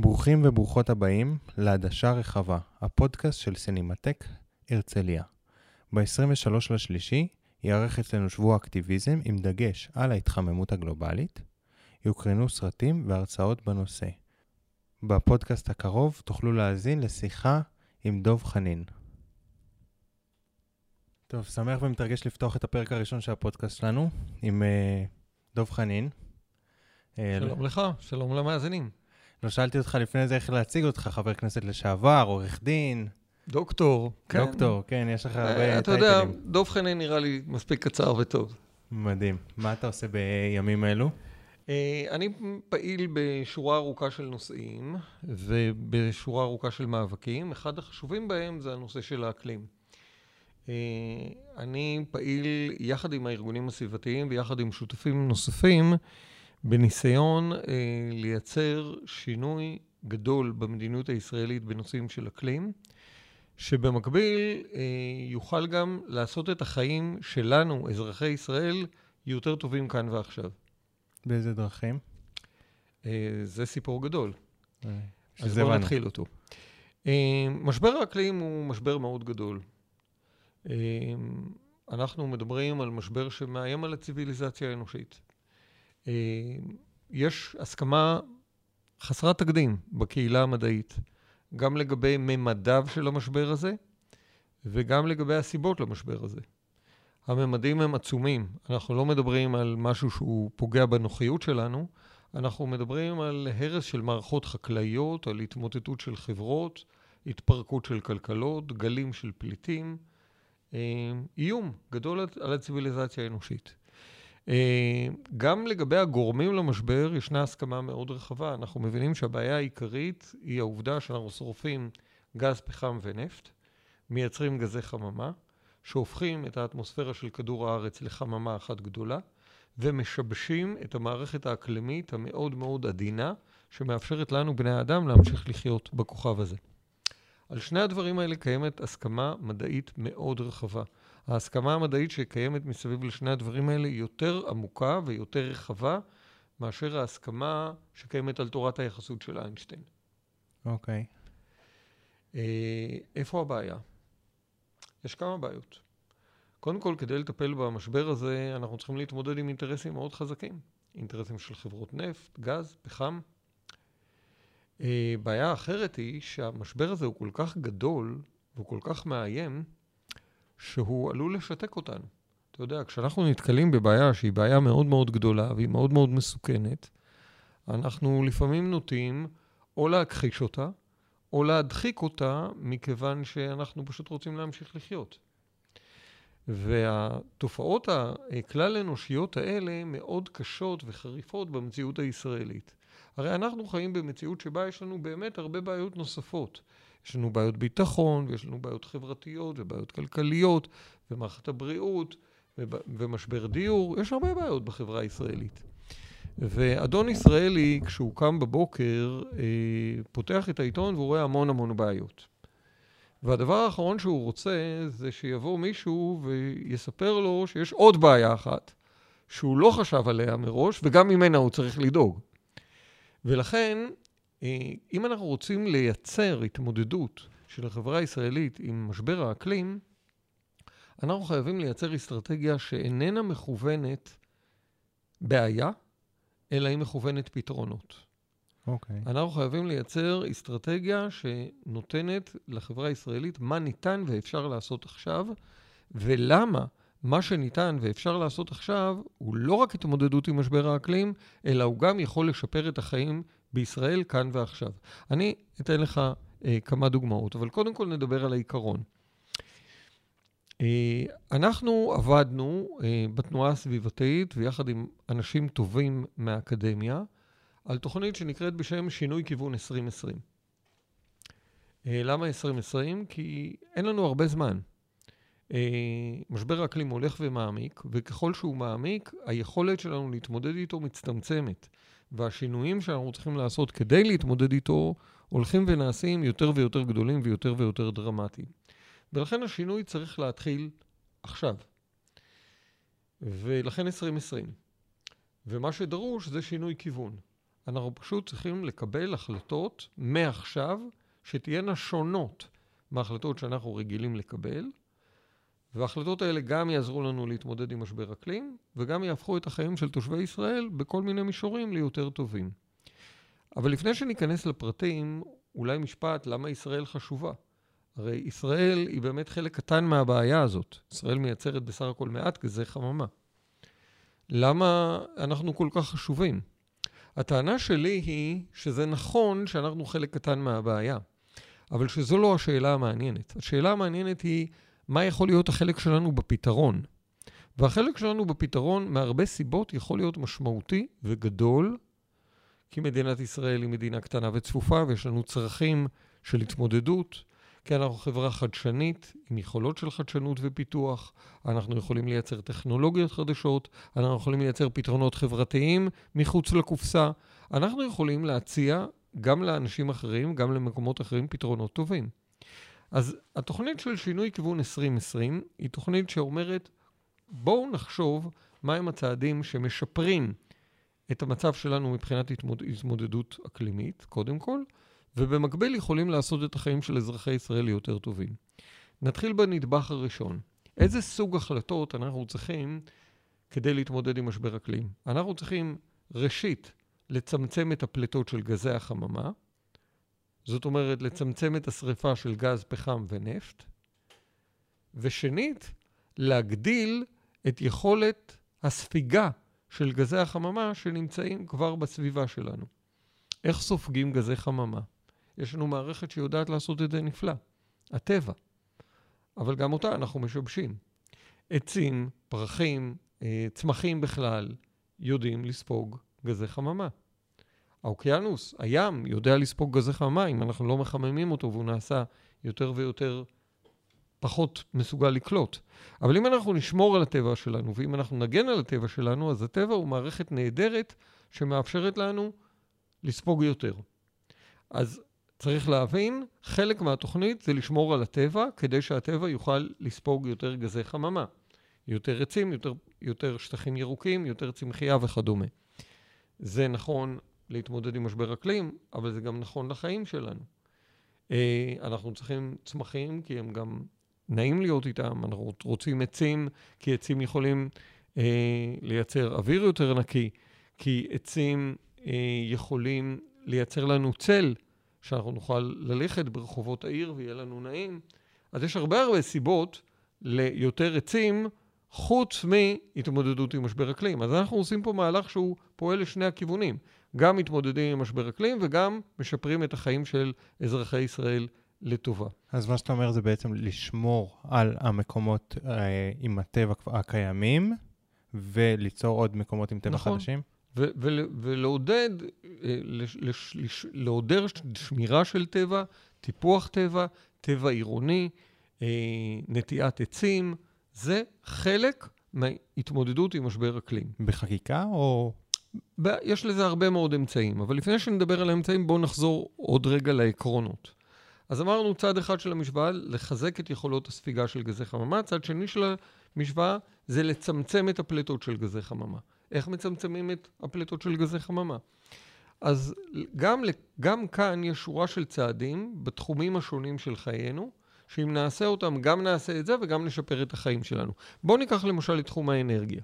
ברוכים וברוכות הבאים לעדשה רחבה, הפודקאסט של סינמטק הרצליה. ב-23 לשלישי ייערך אצלנו שבוע אקטיביזם עם דגש על ההתחממות הגלובלית. יוקרנו סרטים והרצאות בנושא. בפודקאסט הקרוב תוכלו להאזין לשיחה עם דוב חנין. טוב, שמח ומתרגש לפתוח את הפרק הראשון של הפודקאסט שלנו עם uh, דוב חנין. אה, שלום לך, שלום למאזינים. לא שאלתי אותך לפני זה איך להציג אותך, חבר כנסת לשעבר, עורך דין. דוקטור, כן. דוקטור, כן, יש לך הרבה טייטלים. אתה יודע, דב חנין נראה לי מספיק קצר וטוב. מדהים. מה אתה עושה בימים אלו? אה, אני פעיל בשורה ארוכה של נושאים ובשורה ארוכה של מאבקים. אחד החשובים בהם זה הנושא של האקלים. אה, אני פעיל יחד עם הארגונים הסביבתיים ויחד עם שותפים נוספים בניסיון אה, לייצר שינוי גדול במדיניות הישראלית בנושאים של אקלים, שבמקביל אה, יוכל גם לעשות את החיים שלנו, אזרחי ישראל, יותר טובים כאן ועכשיו. באיזה דרכים? אה, זה סיפור גדול. אה, אז בואו נתחיל אותו. אה, משבר האקלים הוא משבר מאוד גדול. אה, אנחנו מדברים על משבר שמאיים על הציוויליזציה האנושית. אה, יש הסכמה חסרת תקדים בקהילה המדעית, גם לגבי ממדיו של המשבר הזה, וגם לגבי הסיבות למשבר הזה. הממדים הם עצומים. אנחנו לא מדברים על משהו שהוא פוגע בנוחיות שלנו, אנחנו מדברים על הרס של מערכות חקלאיות, על התמוטטות של חברות, התפרקות של כלכלות, גלים של פליטים, אה, איום גדול על הציוויליזציה האנושית. אה, גם לגבי הגורמים למשבר ישנה הסכמה מאוד רחבה. אנחנו מבינים שהבעיה העיקרית היא העובדה שאנחנו שורפים גז, פחם ונפט, מייצרים גזי חממה, שהופכים את האטמוספירה של כדור הארץ לחממה אחת גדולה, ומשבשים את המערכת האקלימית המאוד מאוד עדינה, שמאפשרת לנו, בני האדם, להמשיך לחיות בכוכב הזה. על שני הדברים האלה קיימת הסכמה מדעית מאוד רחבה. ההסכמה המדעית שקיימת מסביב לשני הדברים האלה היא יותר עמוקה ויותר רחבה מאשר ההסכמה שקיימת על תורת היחסות של איינשטיין. אוקיי. Okay. אה, איפה הבעיה? יש כמה בעיות. קודם כל, כדי לטפל במשבר הזה, אנחנו צריכים להתמודד עם אינטרסים מאוד חזקים. אינטרסים של חברות נפט, גז, פחם. אה, בעיה אחרת היא שהמשבר הזה הוא כל כך גדול והוא כל כך מאיים, שהוא עלול לשתק אותנו. אתה יודע, כשאנחנו נתקלים בבעיה שהיא בעיה מאוד מאוד גדולה והיא מאוד מאוד מסוכנת, אנחנו לפעמים נוטים או להכחיש אותה, או להדחיק אותה, מכיוון שאנחנו פשוט רוצים להמשיך לחיות. והתופעות הכלל אנושיות האלה מאוד קשות וחריפות במציאות הישראלית. הרי אנחנו חיים במציאות שבה יש לנו באמת הרבה בעיות נוספות. יש לנו בעיות ביטחון, ויש לנו בעיות חברתיות, ובעיות כלכליות, ומערכת הבריאות, ומשבר דיור, יש הרבה בעיות בחברה הישראלית. ואדון ישראלי, כשהוא קם בבוקר, אה, פותח את העיתון והוא רואה המון המון בעיות. והדבר האחרון שהוא רוצה זה שיבוא מישהו ויספר לו שיש עוד בעיה אחת, שהוא לא חשב עליה מראש, וגם ממנה הוא צריך לדאוג. ולכן אם אנחנו רוצים לייצר התמודדות של החברה הישראלית עם משבר האקלים, אנחנו חייבים לייצר אסטרטגיה שאיננה מכוונת בעיה, אלא היא מכוונת פתרונות. אוקיי. Okay. אנחנו חייבים לייצר אסטרטגיה שנותנת לחברה הישראלית מה ניתן ואפשר לעשות עכשיו, ולמה מה שניתן ואפשר לעשות עכשיו הוא לא רק התמודדות עם משבר האקלים, אלא הוא גם יכול לשפר את החיים בישראל כאן ועכשיו. אני אתן לך אה, כמה דוגמאות, אבל קודם כל נדבר על העיקרון. אה, אנחנו עבדנו אה, בתנועה הסביבתית ויחד עם אנשים טובים מהאקדמיה על תוכנית שנקראת בשם שינוי כיוון 2020. אה, למה 2020? כי אין לנו הרבה זמן. אה, משבר האקלים הולך ומעמיק, וככל שהוא מעמיק, היכולת שלנו להתמודד איתו מצטמצמת. והשינויים שאנחנו צריכים לעשות כדי להתמודד איתו הולכים ונעשים יותר ויותר גדולים ויותר ויותר דרמטיים. ולכן השינוי צריך להתחיל עכשיו. ולכן 2020. ומה שדרוש זה שינוי כיוון. אנחנו פשוט צריכים לקבל החלטות מעכשיו שתהיינה שונות מההחלטות שאנחנו רגילים לקבל, וההחלטות האלה גם יעזרו לנו להתמודד עם משבר אקלים, וגם יהפכו את החיים של תושבי ישראל בכל מיני מישורים ליותר טובים. אבל לפני שניכנס לפרטים, אולי משפט למה ישראל חשובה. הרי ישראל היא באמת חלק קטן מהבעיה הזאת. ישראל מייצרת בסך הכל מעט גזי חממה. למה אנחנו כל כך חשובים? הטענה שלי היא שזה נכון שאנחנו חלק קטן מהבעיה, אבל שזו לא השאלה המעניינת. השאלה המעניינת היא מה יכול להיות החלק שלנו בפתרון. והחלק שלנו בפתרון, מהרבה סיבות, יכול להיות משמעותי וגדול, כי מדינת ישראל היא מדינה קטנה וצפופה, ויש לנו צרכים של התמודדות, כי אנחנו חברה חדשנית, עם יכולות של חדשנות ופיתוח, אנחנו יכולים לייצר טכנולוגיות חדשות, אנחנו יכולים לייצר פתרונות חברתיים מחוץ לקופסה, אנחנו יכולים להציע גם לאנשים אחרים, גם למקומות אחרים, פתרונות טובים. אז התוכנית של שינוי כיוון 2020 היא תוכנית שאומרת, בואו נחשוב מהם הצעדים שמשפרים את המצב שלנו מבחינת התמוד... התמודדות אקלימית, קודם כל, ובמקביל יכולים לעשות את החיים של אזרחי ישראל ליותר טובים. נתחיל בנדבך הראשון. איזה סוג החלטות אנחנו צריכים כדי להתמודד עם משבר אקלים? אנחנו צריכים, ראשית, לצמצם את הפליטות של גזי החממה, זאת אומרת, לצמצם את השריפה של גז, פחם ונפט, ושנית, להגדיל את יכולת הספיגה של גזי החממה שנמצאים כבר בסביבה שלנו. איך סופגים גזי חממה? יש לנו מערכת שיודעת לעשות את זה נפלא, הטבע. אבל גם אותה אנחנו משבשים. עצים, פרחים, אה, צמחים בכלל, יודעים לספוג גזי חממה. האוקיינוס, הים, יודע לספוג גזי חממה אם אנחנו לא מחממים אותו והוא נעשה יותר ויותר פחות מסוגל לקלוט. אבל אם אנחנו נשמור על הטבע שלנו ואם אנחנו נגן על הטבע שלנו, אז הטבע הוא מערכת נהדרת שמאפשרת לנו לספוג יותר. אז צריך להבין, חלק מהתוכנית זה לשמור על הטבע כדי שהטבע יוכל לספוג יותר גזי חממה. יותר עצים, יותר, יותר שטחים ירוקים, יותר צמחייה וכדומה. זה נכון להתמודד עם משבר אקלים, אבל זה גם נכון לחיים שלנו. אה, אנחנו צריכים צמחים כי הם גם נעים להיות איתם, אנחנו רוצים עצים כי עצים יכולים אה, לייצר אוויר יותר נקי, כי עצים אה, יכולים לייצר לנו צל, שאנחנו נוכל ללכת ברחובות העיר ויהיה לנו נעים. אז יש הרבה הרבה סיבות ליותר עצים חוץ מהתמודדות עם משבר אקלים. אז אנחנו עושים פה מהלך שהוא פועל לשני הכיוונים. גם מתמודדים עם משבר אקלים וגם משפרים את החיים של אזרחי ישראל לטובה. אז מה שאתה אומר זה בעצם לשמור על המקומות אה, עם הטבע הקיימים וליצור עוד מקומות עם טבע נכון. חדשים? ו- ו- ולעודד, אה, לש- לש- לעודד שמירה של טבע, טיפוח טבע, טבע עירוני, אה, נטיעת עצים, זה חלק מהתמודדות עם משבר אקלים. בחקיקה או... יש לזה הרבה מאוד אמצעים, אבל לפני שנדבר על האמצעים, בואו נחזור עוד רגע לעקרונות. אז אמרנו, צד אחד של המשוואה, לחזק את יכולות הספיגה של גזי חממה, צד שני של המשוואה זה לצמצם את הפליטות של גזי חממה. איך מצמצמים את הפליטות של גזי חממה? אז גם, גם כאן יש שורה של צעדים בתחומים השונים של חיינו, שאם נעשה אותם, גם נעשה את זה וגם נשפר את החיים שלנו. בואו ניקח למשל את תחום האנרגיה.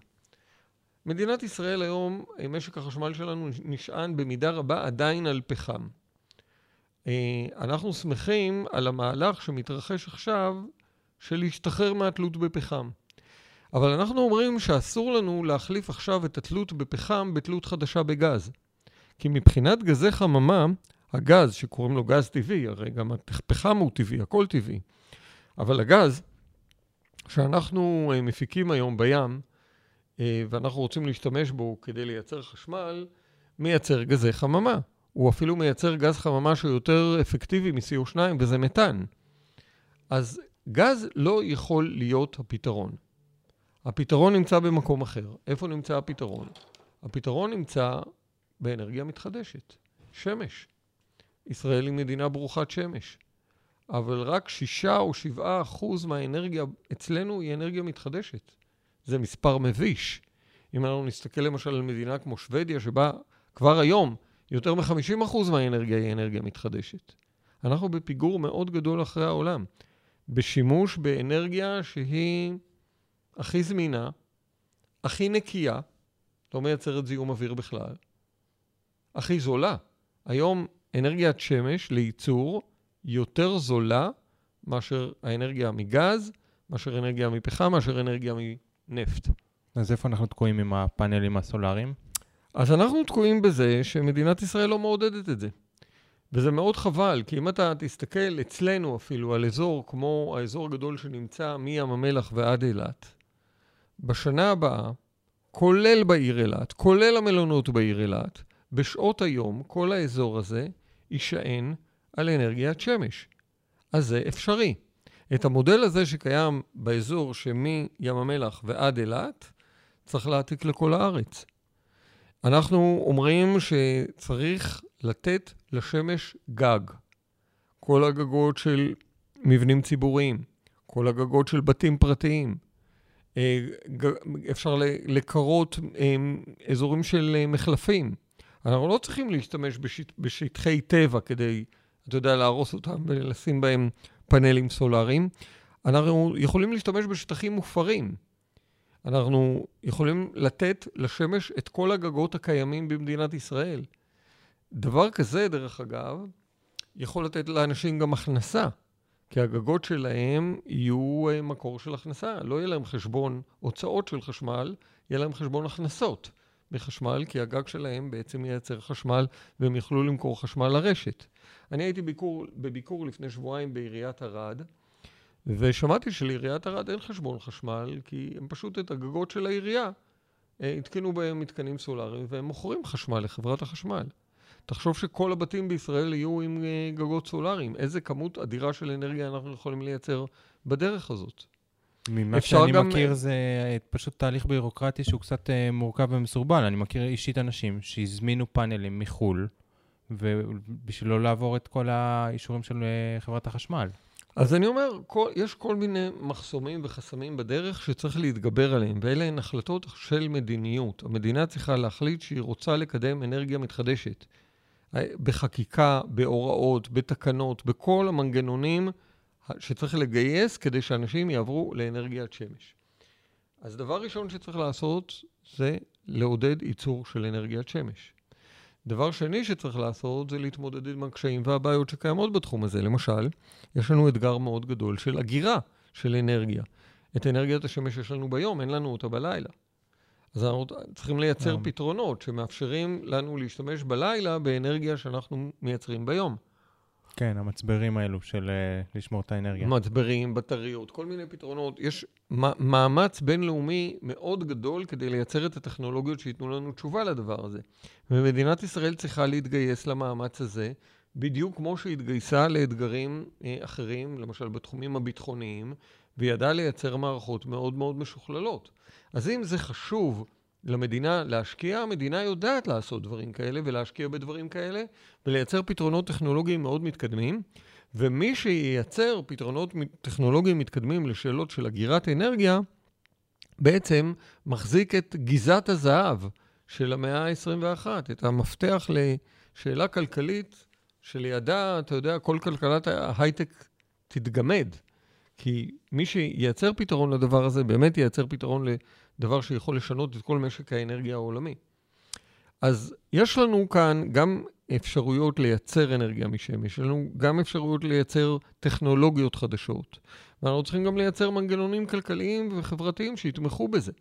מדינת ישראל היום, משק החשמל שלנו נשען במידה רבה עדיין על פחם. אה, אנחנו שמחים על המהלך שמתרחש עכשיו של להשתחרר מהתלות בפחם. אבל אנחנו אומרים שאסור לנו להחליף עכשיו את התלות בפחם בתלות חדשה בגז. כי מבחינת גזי חממה, הגז, שקוראים לו גז טבעי, הרי גם הפחם הוא טבעי, הכל טבעי, אבל הגז שאנחנו אה, מפיקים היום בים, אה, ואנחנו רוצים להשתמש בו כדי לייצר חשמל, מייצר גזי חממה. הוא אפילו מייצר גז חממה שהוא יותר אפקטיבי מ-CO2, וזה מתאן. אז גז לא יכול להיות הפתרון. הפתרון נמצא במקום אחר. איפה נמצא הפתרון? הפתרון נמצא באנרגיה מתחדשת, שמש. ישראל היא מדינה ברוכת שמש, אבל רק שישה או שבעה אחוז מהאנרגיה אצלנו היא אנרגיה מתחדשת. זה מספר מביש. אם אנחנו נסתכל למשל על מדינה כמו שוודיה, שבה כבר היום יותר מ-50% מהאנרגיה היא אנרגיה מתחדשת. אנחנו בפיגור מאוד גדול אחרי העולם, בשימוש באנרגיה שהיא הכי זמינה, הכי נקייה, לא מייצרת זיהום אוויר בכלל, הכי זולה. היום אנרגיית שמש לייצור יותר זולה מאשר האנרגיה מגז, מאשר אנרגיה מפחם, מאשר אנרגיה מנפט. אז איפה אנחנו תקועים עם הפאנלים הסולאריים? אז אנחנו תקועים בזה שמדינת ישראל לא מעודדת את זה. וזה מאוד חבל, כי אם אתה תסתכל אצלנו אפילו על אזור כמו האזור הגדול שנמצא מים המלח ועד אילת, בשנה הבאה, כולל בעיר אילת, כולל המלונות בעיר אילת, בשעות היום כל האזור הזה יישען על אנרגיית שמש. אז זה אפשרי. את המודל הזה שקיים באזור שמים המלח ועד אילת, צריך להעתיק לכל הארץ. אנחנו אומרים שצריך לתת לשמש גג. כל הגגות של מבנים ציבוריים, כל הגגות של בתים פרטיים. אה, אפשר לקרות אה, אזורים של אה, מחלפים. אנחנו לא צריכים להשתמש בשט, בשטחי טבע כדי, אתה יודע, להרוס אותם ולשים בהם פאנלים סולאריים. אנחנו יכולים להשתמש בשטחים מופרים. אנחנו יכולים לתת לשמש את כל הגגות הקיימים במדינת ישראל. דבר כזה, דרך אגב, יכול לתת לאנשים גם הכנסה, כי הגגות שלהם יהיו אה, מקור של הכנסה. לא יהיה להם חשבון הוצאות של חשמל, יהיה להם חשבון הכנסות מחשמל, כי הגג שלהם בעצם ייצר חשמל והם יוכלו למכור חשמל לרשת. אני הייתי ביקור, בביקור לפני שבועיים בעיריית ערד, ושמעתי שלעיריית ערד אין חשבון חשמל, כי הם פשוט את הגגות של העירייה אה, התקינו בהם מתקנים סולאריים, והם מוכרים חשמל לחברת החשמל. תחשוב שכל הבתים בישראל יהיו עם אה, גגות סולאריים. איזה כמות אדירה של אנרגיה אנחנו יכולים לייצר בדרך הזאת. ממה שאני גם... מכיר זה אה, פשוט תהליך בירוקרטי שהוא קצת מורכב ומסורבל. אני מכיר אישית אנשים שהזמינו פאנלים מחו"ל, ובשביל לא לעבור את כל האישורים של חברת החשמל. אז אני אומר, כל, יש כל מיני מחסומים וחסמים בדרך שצריך להתגבר עליהם, ואלה הן החלטות של מדיניות. המדינה צריכה להחליט שהיא רוצה לקדם אנרגיה מתחדשת. בחקיקה, בהוראות, בתקנות, בכל המנגנונים שצריך לגייס כדי שאנשים יעברו לאנרגיית שמש. אז דבר ראשון שצריך לעשות זה לעודד ייצור של אנרגיית שמש. דבר שני שצריך לעשות זה להתמודד עם הקשיים והבעיות שקיימות בתחום הזה. למשל, יש לנו אתגר מאוד גדול של אגירה של אנרגיה. את אנרגיית השמש יש לנו ביום, אין לנו אותה בלילה. אז אנחנו צריכים לייצר פתרונות שמאפשרים לנו להשתמש בלילה באנרגיה שאנחנו מייצרים ביום. כן, המצברים האלו של uh, לשמור את האנרגיה. מצברים, בטריות, כל מיני פתרונות. יש מאמץ בינלאומי מאוד גדול כדי לייצר את הטכנולוגיות שייתנו לנו תשובה לדבר הזה. ומדינת ישראל צריכה להתגייס למאמץ הזה, בדיוק כמו שהתגייסה לאתגרים אה, אחרים, למשל בתחומים הביטחוניים, וידעה לייצר מערכות מאוד מאוד משוכללות. אז אם זה חשוב למדינה להשקיע, המדינה יודעת לעשות דברים כאלה ולהשקיע בדברים כאלה ולייצר פתרונות טכנולוגיים מאוד מתקדמים. ומי שייצר פתרונות טכנולוגיים מתקדמים לשאלות של אגירת אנרגיה, בעצם מחזיק את גיזת הזהב של המאה ה-21, את המפתח לשאלה כלכלית שלידה, אתה יודע, כל כלכלת ההייטק תתגמד. כי מי שייצר פתרון לדבר הזה, באמת ייצר פתרון לדבר שיכול לשנות את כל משק האנרגיה העולמי. אז יש לנו כאן גם אפשרויות לייצר אנרגיה משמש, יש לנו גם אפשרויות לייצר טכנולוגיות חדשות, ואנחנו צריכים גם לייצר מנגנונים כלכליים וחברתיים שיתמכו בזה.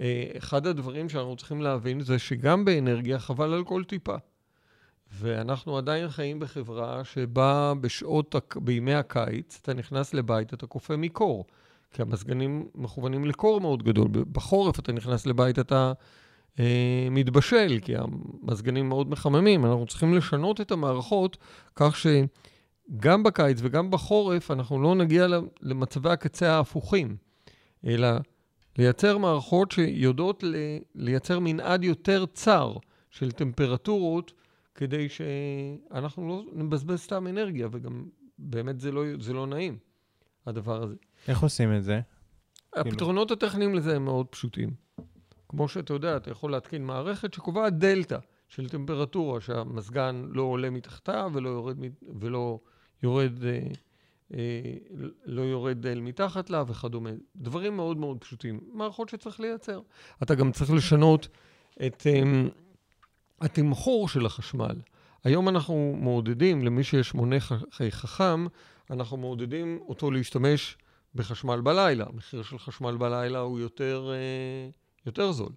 אה, אחד הדברים שאנחנו צריכים להבין זה שגם באנרגיה חבל על כל טיפה. ואנחנו עדיין חיים בחברה שבה בשעות, בימי הקיץ, אתה נכנס לבית, אתה קופא מקור. כי המזגנים מכוונים לקור מאוד גדול. בחורף אתה נכנס לבית, אתה אה, מתבשל, כי המזגנים מאוד מחממים. אנחנו צריכים לשנות את המערכות כך שגם בקיץ וגם בחורף אנחנו לא נגיע למצבי הקצה ההפוכים, אלא לייצר מערכות שיודעות לייצר מנעד יותר צר של טמפרטורות, כדי שאנחנו לא נבזבז סתם אנרגיה, וגם באמת זה לא, זה לא נעים, הדבר הזה. איך עושים את זה? הפתרונות כאילו... הטכניים לזה הם מאוד פשוטים. כמו שאתה יודע, אתה יכול להתקין מערכת שקובעת דלתא. של טמפרטורה, שהמזגן לא עולה מתחתה ולא יורד, ולא יורד, אה, אה, לא יורד אל מתחת לה וכדומה. דברים מאוד מאוד פשוטים. מערכות שצריך לייצר. אתה גם צריך לשנות את אה, התמחור של החשמל. היום אנחנו מעודדים, למי שיש מונה חכם, אנחנו מעודדים אותו להשתמש בחשמל בלילה. המחיר של חשמל בלילה הוא יותר, אה, יותר זול.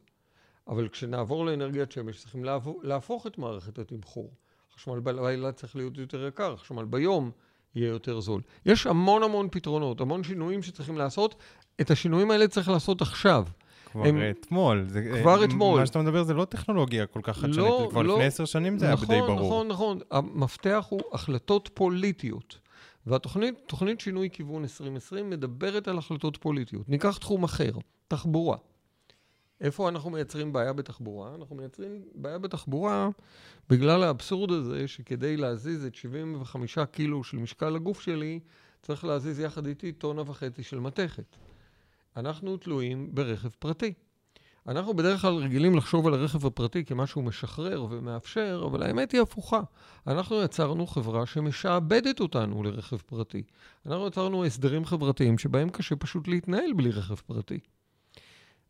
אבל כשנעבור לאנרגיית שמש, צריכים להפוך את מערכת התמחור. חשמל בלילה צריך להיות יותר יקר, חשמל ביום יהיה יותר זול. יש המון המון פתרונות, המון שינויים שצריכים לעשות. את השינויים האלה צריך לעשות עכשיו. כבר הם... אתמול. זה, כבר אתמול. מה שאתה מדבר זה לא טכנולוגיה כל כך חדשנית, לא, כבר לא, לפני עשר שנים זה נכון, היה די ברור. נכון, נכון, נכון. המפתח הוא החלטות פוליטיות. והתוכנית, תוכנית שינוי כיוון 2020 מדברת על החלטות פוליטיות. ניקח תחום אחר, תחבורה. איפה אנחנו מייצרים בעיה בתחבורה? אנחנו מייצרים בעיה בתחבורה בגלל האבסורד הזה שכדי להזיז את 75 קילו של משקל הגוף שלי, צריך להזיז יחד איתי טונה וחצי של מתכת. אנחנו תלויים ברכב פרטי. אנחנו בדרך כלל רגילים לחשוב על הרכב הפרטי כמשהו משחרר ומאפשר, אבל האמת היא הפוכה. אנחנו יצרנו חברה שמשעבדת אותנו לרכב פרטי. אנחנו יצרנו הסדרים חברתיים שבהם קשה פשוט להתנהל בלי רכב פרטי.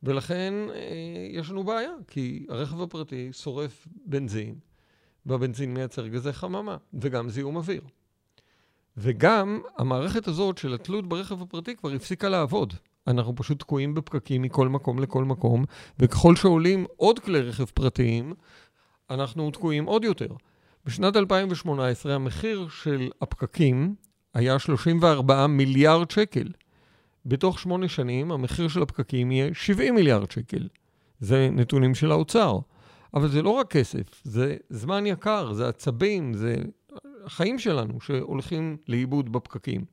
ולכן אה, יש לנו בעיה, כי הרכב הפרטי שורף בנזין, והבנזין מייצר גזי חממה, וגם זיהום אוויר. וגם המערכת הזאת של התלות ברכב הפרטי כבר הפסיקה לעבוד. אנחנו פשוט תקועים בפקקים מכל מקום לכל מקום, וככל שעולים עוד כלי רכב פרטיים, אנחנו תקועים עוד יותר. בשנת 2018 המחיר של הפקקים היה 34 מיליארד שקל. בתוך שמונה שנים המחיר של הפקקים יהיה 70 מיליארד שקל. זה נתונים של האוצר. אבל זה לא רק כסף, זה זמן יקר, זה עצבים, זה החיים שלנו שהולכים לאיבוד בפקקים.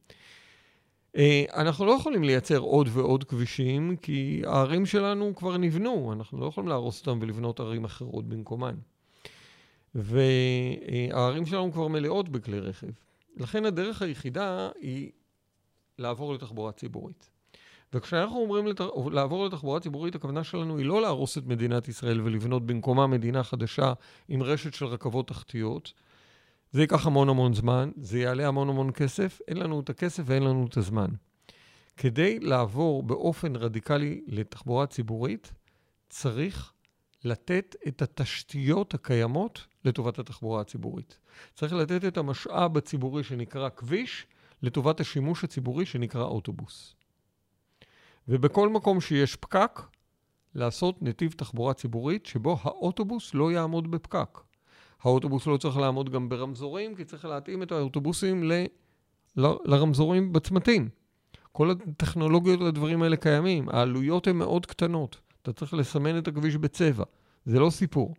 אה, אנחנו לא יכולים לייצר עוד ועוד כבישים, כי הערים שלנו כבר נבנו, אנחנו לא יכולים להרוס אותם ולבנות ערים אחרות במקומן. והערים שלנו כבר מלאות בכלי רכב. לכן הדרך היחידה היא לעבור לתחבורה ציבורית. וכשאנחנו אומרים לת... לעבור לתחבורה ציבורית, הכוונה שלנו היא לא להרוס את מדינת ישראל ולבנות במקומה מדינה חדשה עם רשת של רכבות תחתיות, זה ייקח המון המון זמן, זה יעלה המון המון כסף, אין לנו את הכסף ואין לנו את הזמן. כדי לעבור באופן רדיקלי לתחבורה ציבורית, צריך לתת את התשתיות הקיימות לטובת התחבורה הציבורית. צריך לתת את המשאב הציבורי שנקרא כביש לטובת השימוש הציבורי שנקרא אוטובוס. ובכל מקום שיש פקק, לעשות נתיב תחבורה ציבורית שבו האוטובוס לא יעמוד בפקק. האוטובוס לא צריך לעמוד גם ברמזורים, כי צריך להתאים את האוטובוסים ל... ל... לרמזורים בצמתים. כל הטכנולוגיות והדברים האלה קיימים, העלויות הן מאוד קטנות. אתה צריך לסמן את הכביש בצבע, זה לא סיפור,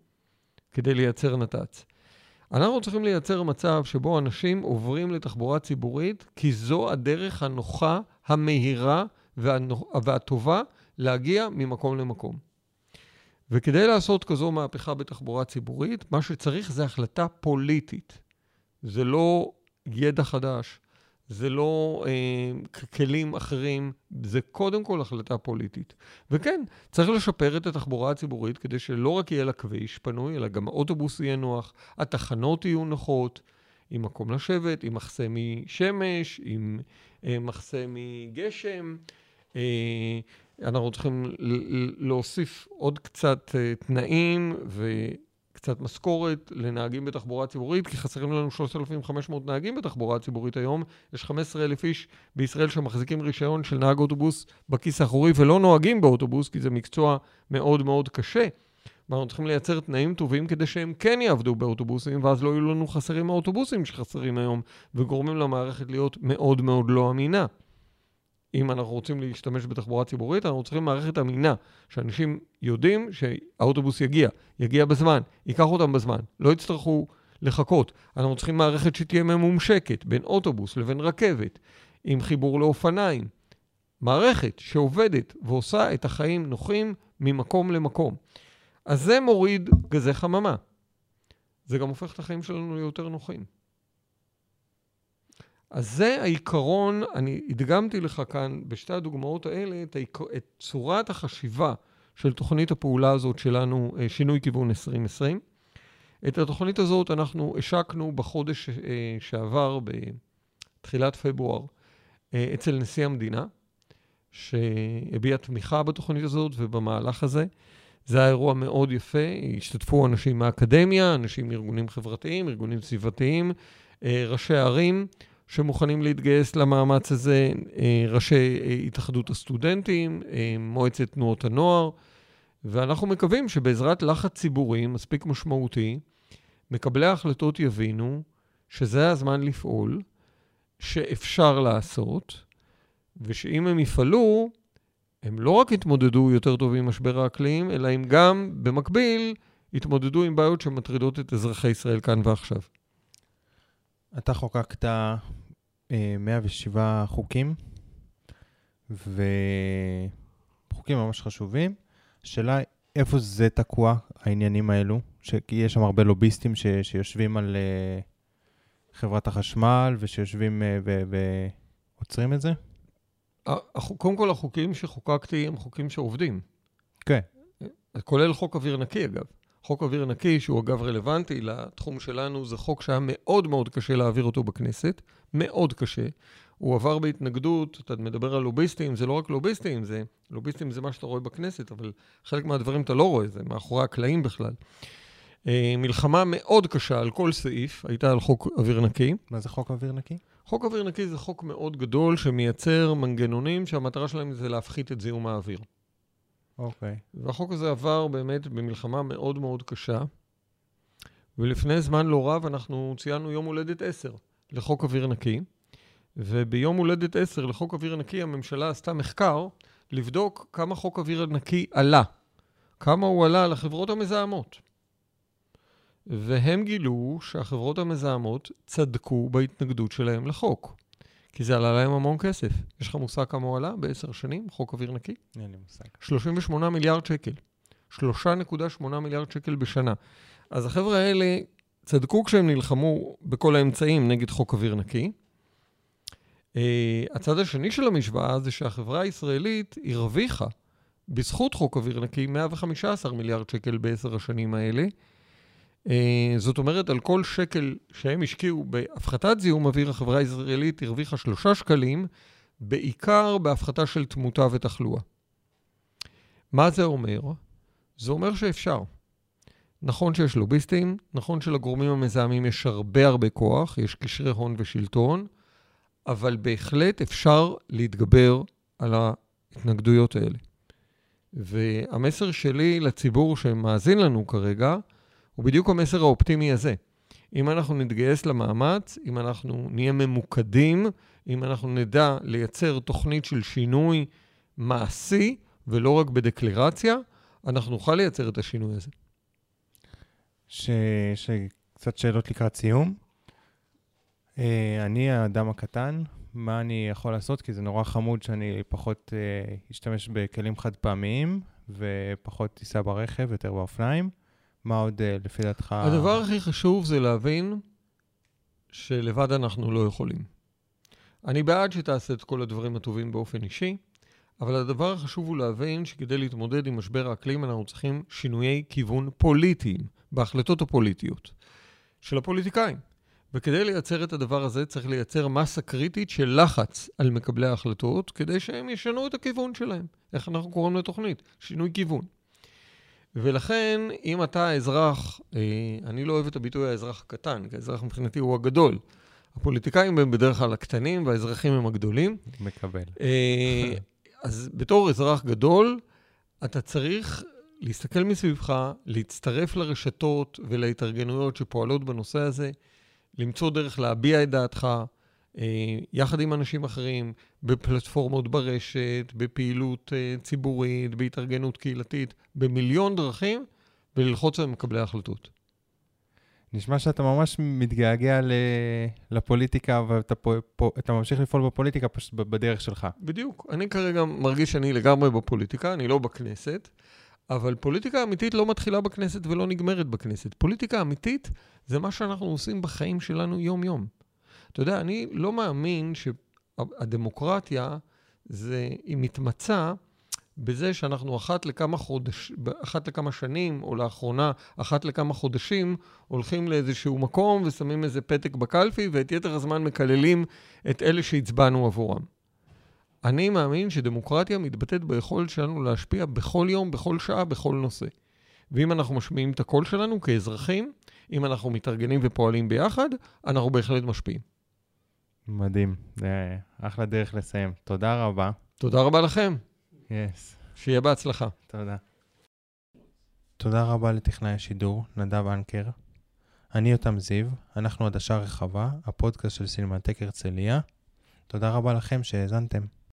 כדי לייצר נת"צ. אנחנו צריכים לייצר מצב שבו אנשים עוברים לתחבורה ציבורית, כי זו הדרך הנוחה, המהירה והטובה להגיע ממקום למקום. וכדי לעשות כזו מהפכה בתחבורה ציבורית, מה שצריך זה החלטה פוליטית. זה לא ידע חדש, זה לא אה, כלים אחרים, זה קודם כל החלטה פוליטית. וכן, צריך לשפר את התחבורה הציבורית כדי שלא רק יהיה לה כביש פנוי, אלא גם האוטובוס יהיה נוח, התחנות יהיו נוחות, עם מקום לשבת, עם מחסה משמש, עם אה, מחסה מגשם. אה, אנחנו צריכים להוסיף עוד קצת אה, תנאים וקצת משכורת לנהגים בתחבורה ציבורית, כי חסרים לנו 3,500 נהגים בתחבורה ציבורית היום. יש 15,000 איש בישראל שמחזיקים רישיון של נהג אוטובוס בכיס האחורי ולא נוהגים באוטובוס, כי זה מקצוע מאוד מאוד קשה. ואנחנו צריכים לייצר תנאים טובים כדי שהם כן יעבדו באוטובוסים, ואז לא יהיו לנו חסרים האוטובוסים שחסרים היום, וגורמים למערכת להיות מאוד מאוד לא אמינה. אם אנחנו רוצים להשתמש בתחבורה ציבורית, אנחנו צריכים מערכת אמינה, שאנשים יודעים שהאוטובוס יגיע, יגיע בזמן, ייקח אותם בזמן, לא יצטרכו לחכות. אנחנו צריכים מערכת שתהיה ממומשקת בין אוטובוס לבין רכבת, עם חיבור לאופניים. מערכת שעובדת ועושה את החיים נוחים ממקום למקום. אז זה מוריד גזי חממה. זה גם הופך את החיים שלנו ליותר נוחים. אז זה העיקרון, אני הדגמתי לך כאן בשתי הדוגמאות האלה את, העיק... את צורת החשיבה של תוכנית הפעולה הזאת שלנו, אה, שינוי כיוון 2020. את התוכנית הזאת אנחנו השקנו בחודש אה, שעבר, בתחילת פברואר, אה, אצל נשיא המדינה, שהביע תמיכה בתוכנית הזאת ובמהלך הזה. זה היה אירוע מאוד יפה, השתתפו אנשים מהאקדמיה, אנשים מארגונים חברתיים, ארגונים סביבתיים, ראשי ערים שמוכנים להתגייס למאמץ הזה, אה, ראשי אה, התאחדות הסטודנטים, מועצת תנועות הנוער, ואנחנו מקווים שבעזרת לחץ ציבורי מספיק משמעותי, מקבלי ההחלטות יבינו שזה הזמן לפעול, שאפשר לעשות, ושאם הם יפעלו, הם לא רק יתמודדו יותר טוב עם משבר האקלים, אלא הם גם, במקביל, יתמודדו עם בעיות שמטרידות את אזרחי ישראל כאן ועכשיו. אתה חוקקת אה, 107 חוקים, וחוקים ממש חשובים. השאלה איפה זה תקוע, העניינים האלו? כי יש שם הרבה לוביסטים ש, שיושבים על uh, חברת החשמל ושיושבים uh, ועוצרים את זה? קודם כל, החוקים שחוקקתי הם חוקים שעובדים. כן. כולל חוק אוויר נקי, אגב. חוק אוויר נקי, שהוא אגב רלוונטי לתחום שלנו, זה חוק שהיה מאוד מאוד קשה להעביר אותו בכנסת, מאוד קשה. הוא עבר בהתנגדות, אתה מדבר על לוביסטים, זה לא רק לוביסטים, זה, לוביסטים זה מה שאתה רואה בכנסת, אבל חלק מהדברים אתה לא רואה, זה מאחורי הקלעים בכלל. אה, מלחמה מאוד קשה על כל סעיף, הייתה על חוק אוויר נקי. מה זה חוק אוויר נקי? חוק אוויר נקי זה חוק מאוד גדול שמייצר מנגנונים שהמטרה שלהם זה להפחית את זיהום האוויר. אוקיי. Okay. והחוק הזה עבר באמת במלחמה מאוד מאוד קשה, ולפני זמן לא רב אנחנו ציינו יום הולדת 10 לחוק אוויר נקי, וביום הולדת 10 לחוק אוויר נקי הממשלה עשתה מחקר לבדוק כמה חוק אוויר נקי עלה, כמה הוא עלה לחברות המזהמות. והם גילו שהחברות המזהמות צדקו בהתנגדות שלהם לחוק. כי זה עלה להם המון כסף. יש לך מושג כמה הוא עלה בעשר שנים, חוק אוויר נקי? אין לי מושג. 38 מיליארד שקל. 3.8 מיליארד שקל בשנה. אז החבר'ה האלה צדקו כשהם נלחמו בכל האמצעים נגד חוק אוויר נקי. Uh, הצד השני של המשוואה זה שהחברה הישראלית הרוויחה בזכות חוק אוויר נקי 115 מיליארד שקל בעשר השנים האלה. אה, זאת אומרת, על כל שקל שהם השקיעו בהפחתת זיהום אוויר, החברה הישראלית הרוויחה שלושה שקלים, בעיקר בהפחתה של תמותה ותחלואה. מה זה אומר? זה אומר שאפשר. נכון שיש לוביסטים, נכון שלגורמים המזהמים יש הרבה הרבה כוח, יש קשרי הון ושלטון, אבל בהחלט אפשר להתגבר על ההתנגדויות האלה. והמסר שלי לציבור שמאזין לנו כרגע, הוא בדיוק המסר האופטימי הזה. אם אנחנו נתגייס למאמץ, אם אנחנו נהיה ממוקדים, אם אנחנו נדע לייצר תוכנית של שינוי מעשי ולא רק בדקלרציה, אנחנו נוכל לייצר את השינוי הזה. ש... שקצת שאלות לקראת סיום. אה, אני האדם הקטן, מה אני יכול לעשות? כי זה נורא חמוד שאני פחות אה, אשתמש בכלים חד פעמיים ופחות תיסע ברכב, יותר באופניים. מה עוד אה, לפי דעתך? הדבר הכי חשוב זה להבין שלבד אנחנו לא יכולים. אני בעד שתעשה את כל הדברים הטובים באופן אישי, אבל הדבר החשוב הוא להבין שכדי להתמודד עם משבר האקלים אנחנו צריכים שינויי כיוון פוליטיים, בהחלטות הפוליטיות של הפוליטיקאים. וכדי לייצר את הדבר הזה צריך לייצר מסה קריטית של לחץ על מקבלי ההחלטות כדי שהם ישנו את הכיוון שלהם. איך אנחנו קוראים לתוכנית? שינוי כיוון. ולכן, אם אתה אזרח, אה, אני לא אוהב את הביטוי האזרח הקטן, כי האזרח מבחינתי הוא הגדול. הפוליטיקאים הם בדרך כלל הקטנים והאזרחים הם הגדולים. מקבל. אז בתור אזרח גדול, אתה צריך להסתכל מסביבך, להצטרף לרשתות ולהתארגנויות שפועלות בנושא הזה, למצוא דרך להביע את דעתך, אה, יחד עם אנשים אחרים, בפלטפורמות ברשת, בפעילות אה, ציבורית, בהתארגנות קהילתית, במיליון דרכים, וללחוץ על מקבלי ההחלטות. נשמע שאתה ממש מתגעגע לפוליטיקה ואתה פה, פה, ממשיך לפעול בפוליטיקה פשוט בדרך שלך. בדיוק. אני כרגע מרגיש שאני לגמרי בפוליטיקה, אני לא בכנסת, אבל פוליטיקה אמיתית לא מתחילה בכנסת ולא נגמרת בכנסת. פוליטיקה אמיתית זה מה שאנחנו עושים בחיים שלנו יום-יום. אתה יודע, אני לא מאמין שהדמוקרטיה, זה, היא מתמצה בזה שאנחנו אחת לכמה, חודש, אחת לכמה שנים, או לאחרונה, אחת לכמה חודשים, הולכים לאיזשהו מקום ושמים איזה פתק בקלפי, ואת יתר הזמן מקללים את אלה שהצבענו עבורם. אני מאמין שדמוקרטיה מתבטאת ביכולת שלנו להשפיע בכל יום, בכל שעה, בכל נושא. ואם אנחנו משמיעים את הקול שלנו כאזרחים, אם אנחנו מתארגנים ופועלים ביחד, אנחנו בהחלט משפיעים. מדהים, זה אחלה דרך לסיים. תודה רבה. תודה רבה לכם. יס. Yes. שיהיה בהצלחה. תודה. תודה רבה לטכנאי השידור, נדב אנקר. אני יותם זיו, אנחנו עדשה רחבה, הפודקאסט של סינמטק הרצליה. תודה רבה לכם שהאזנתם.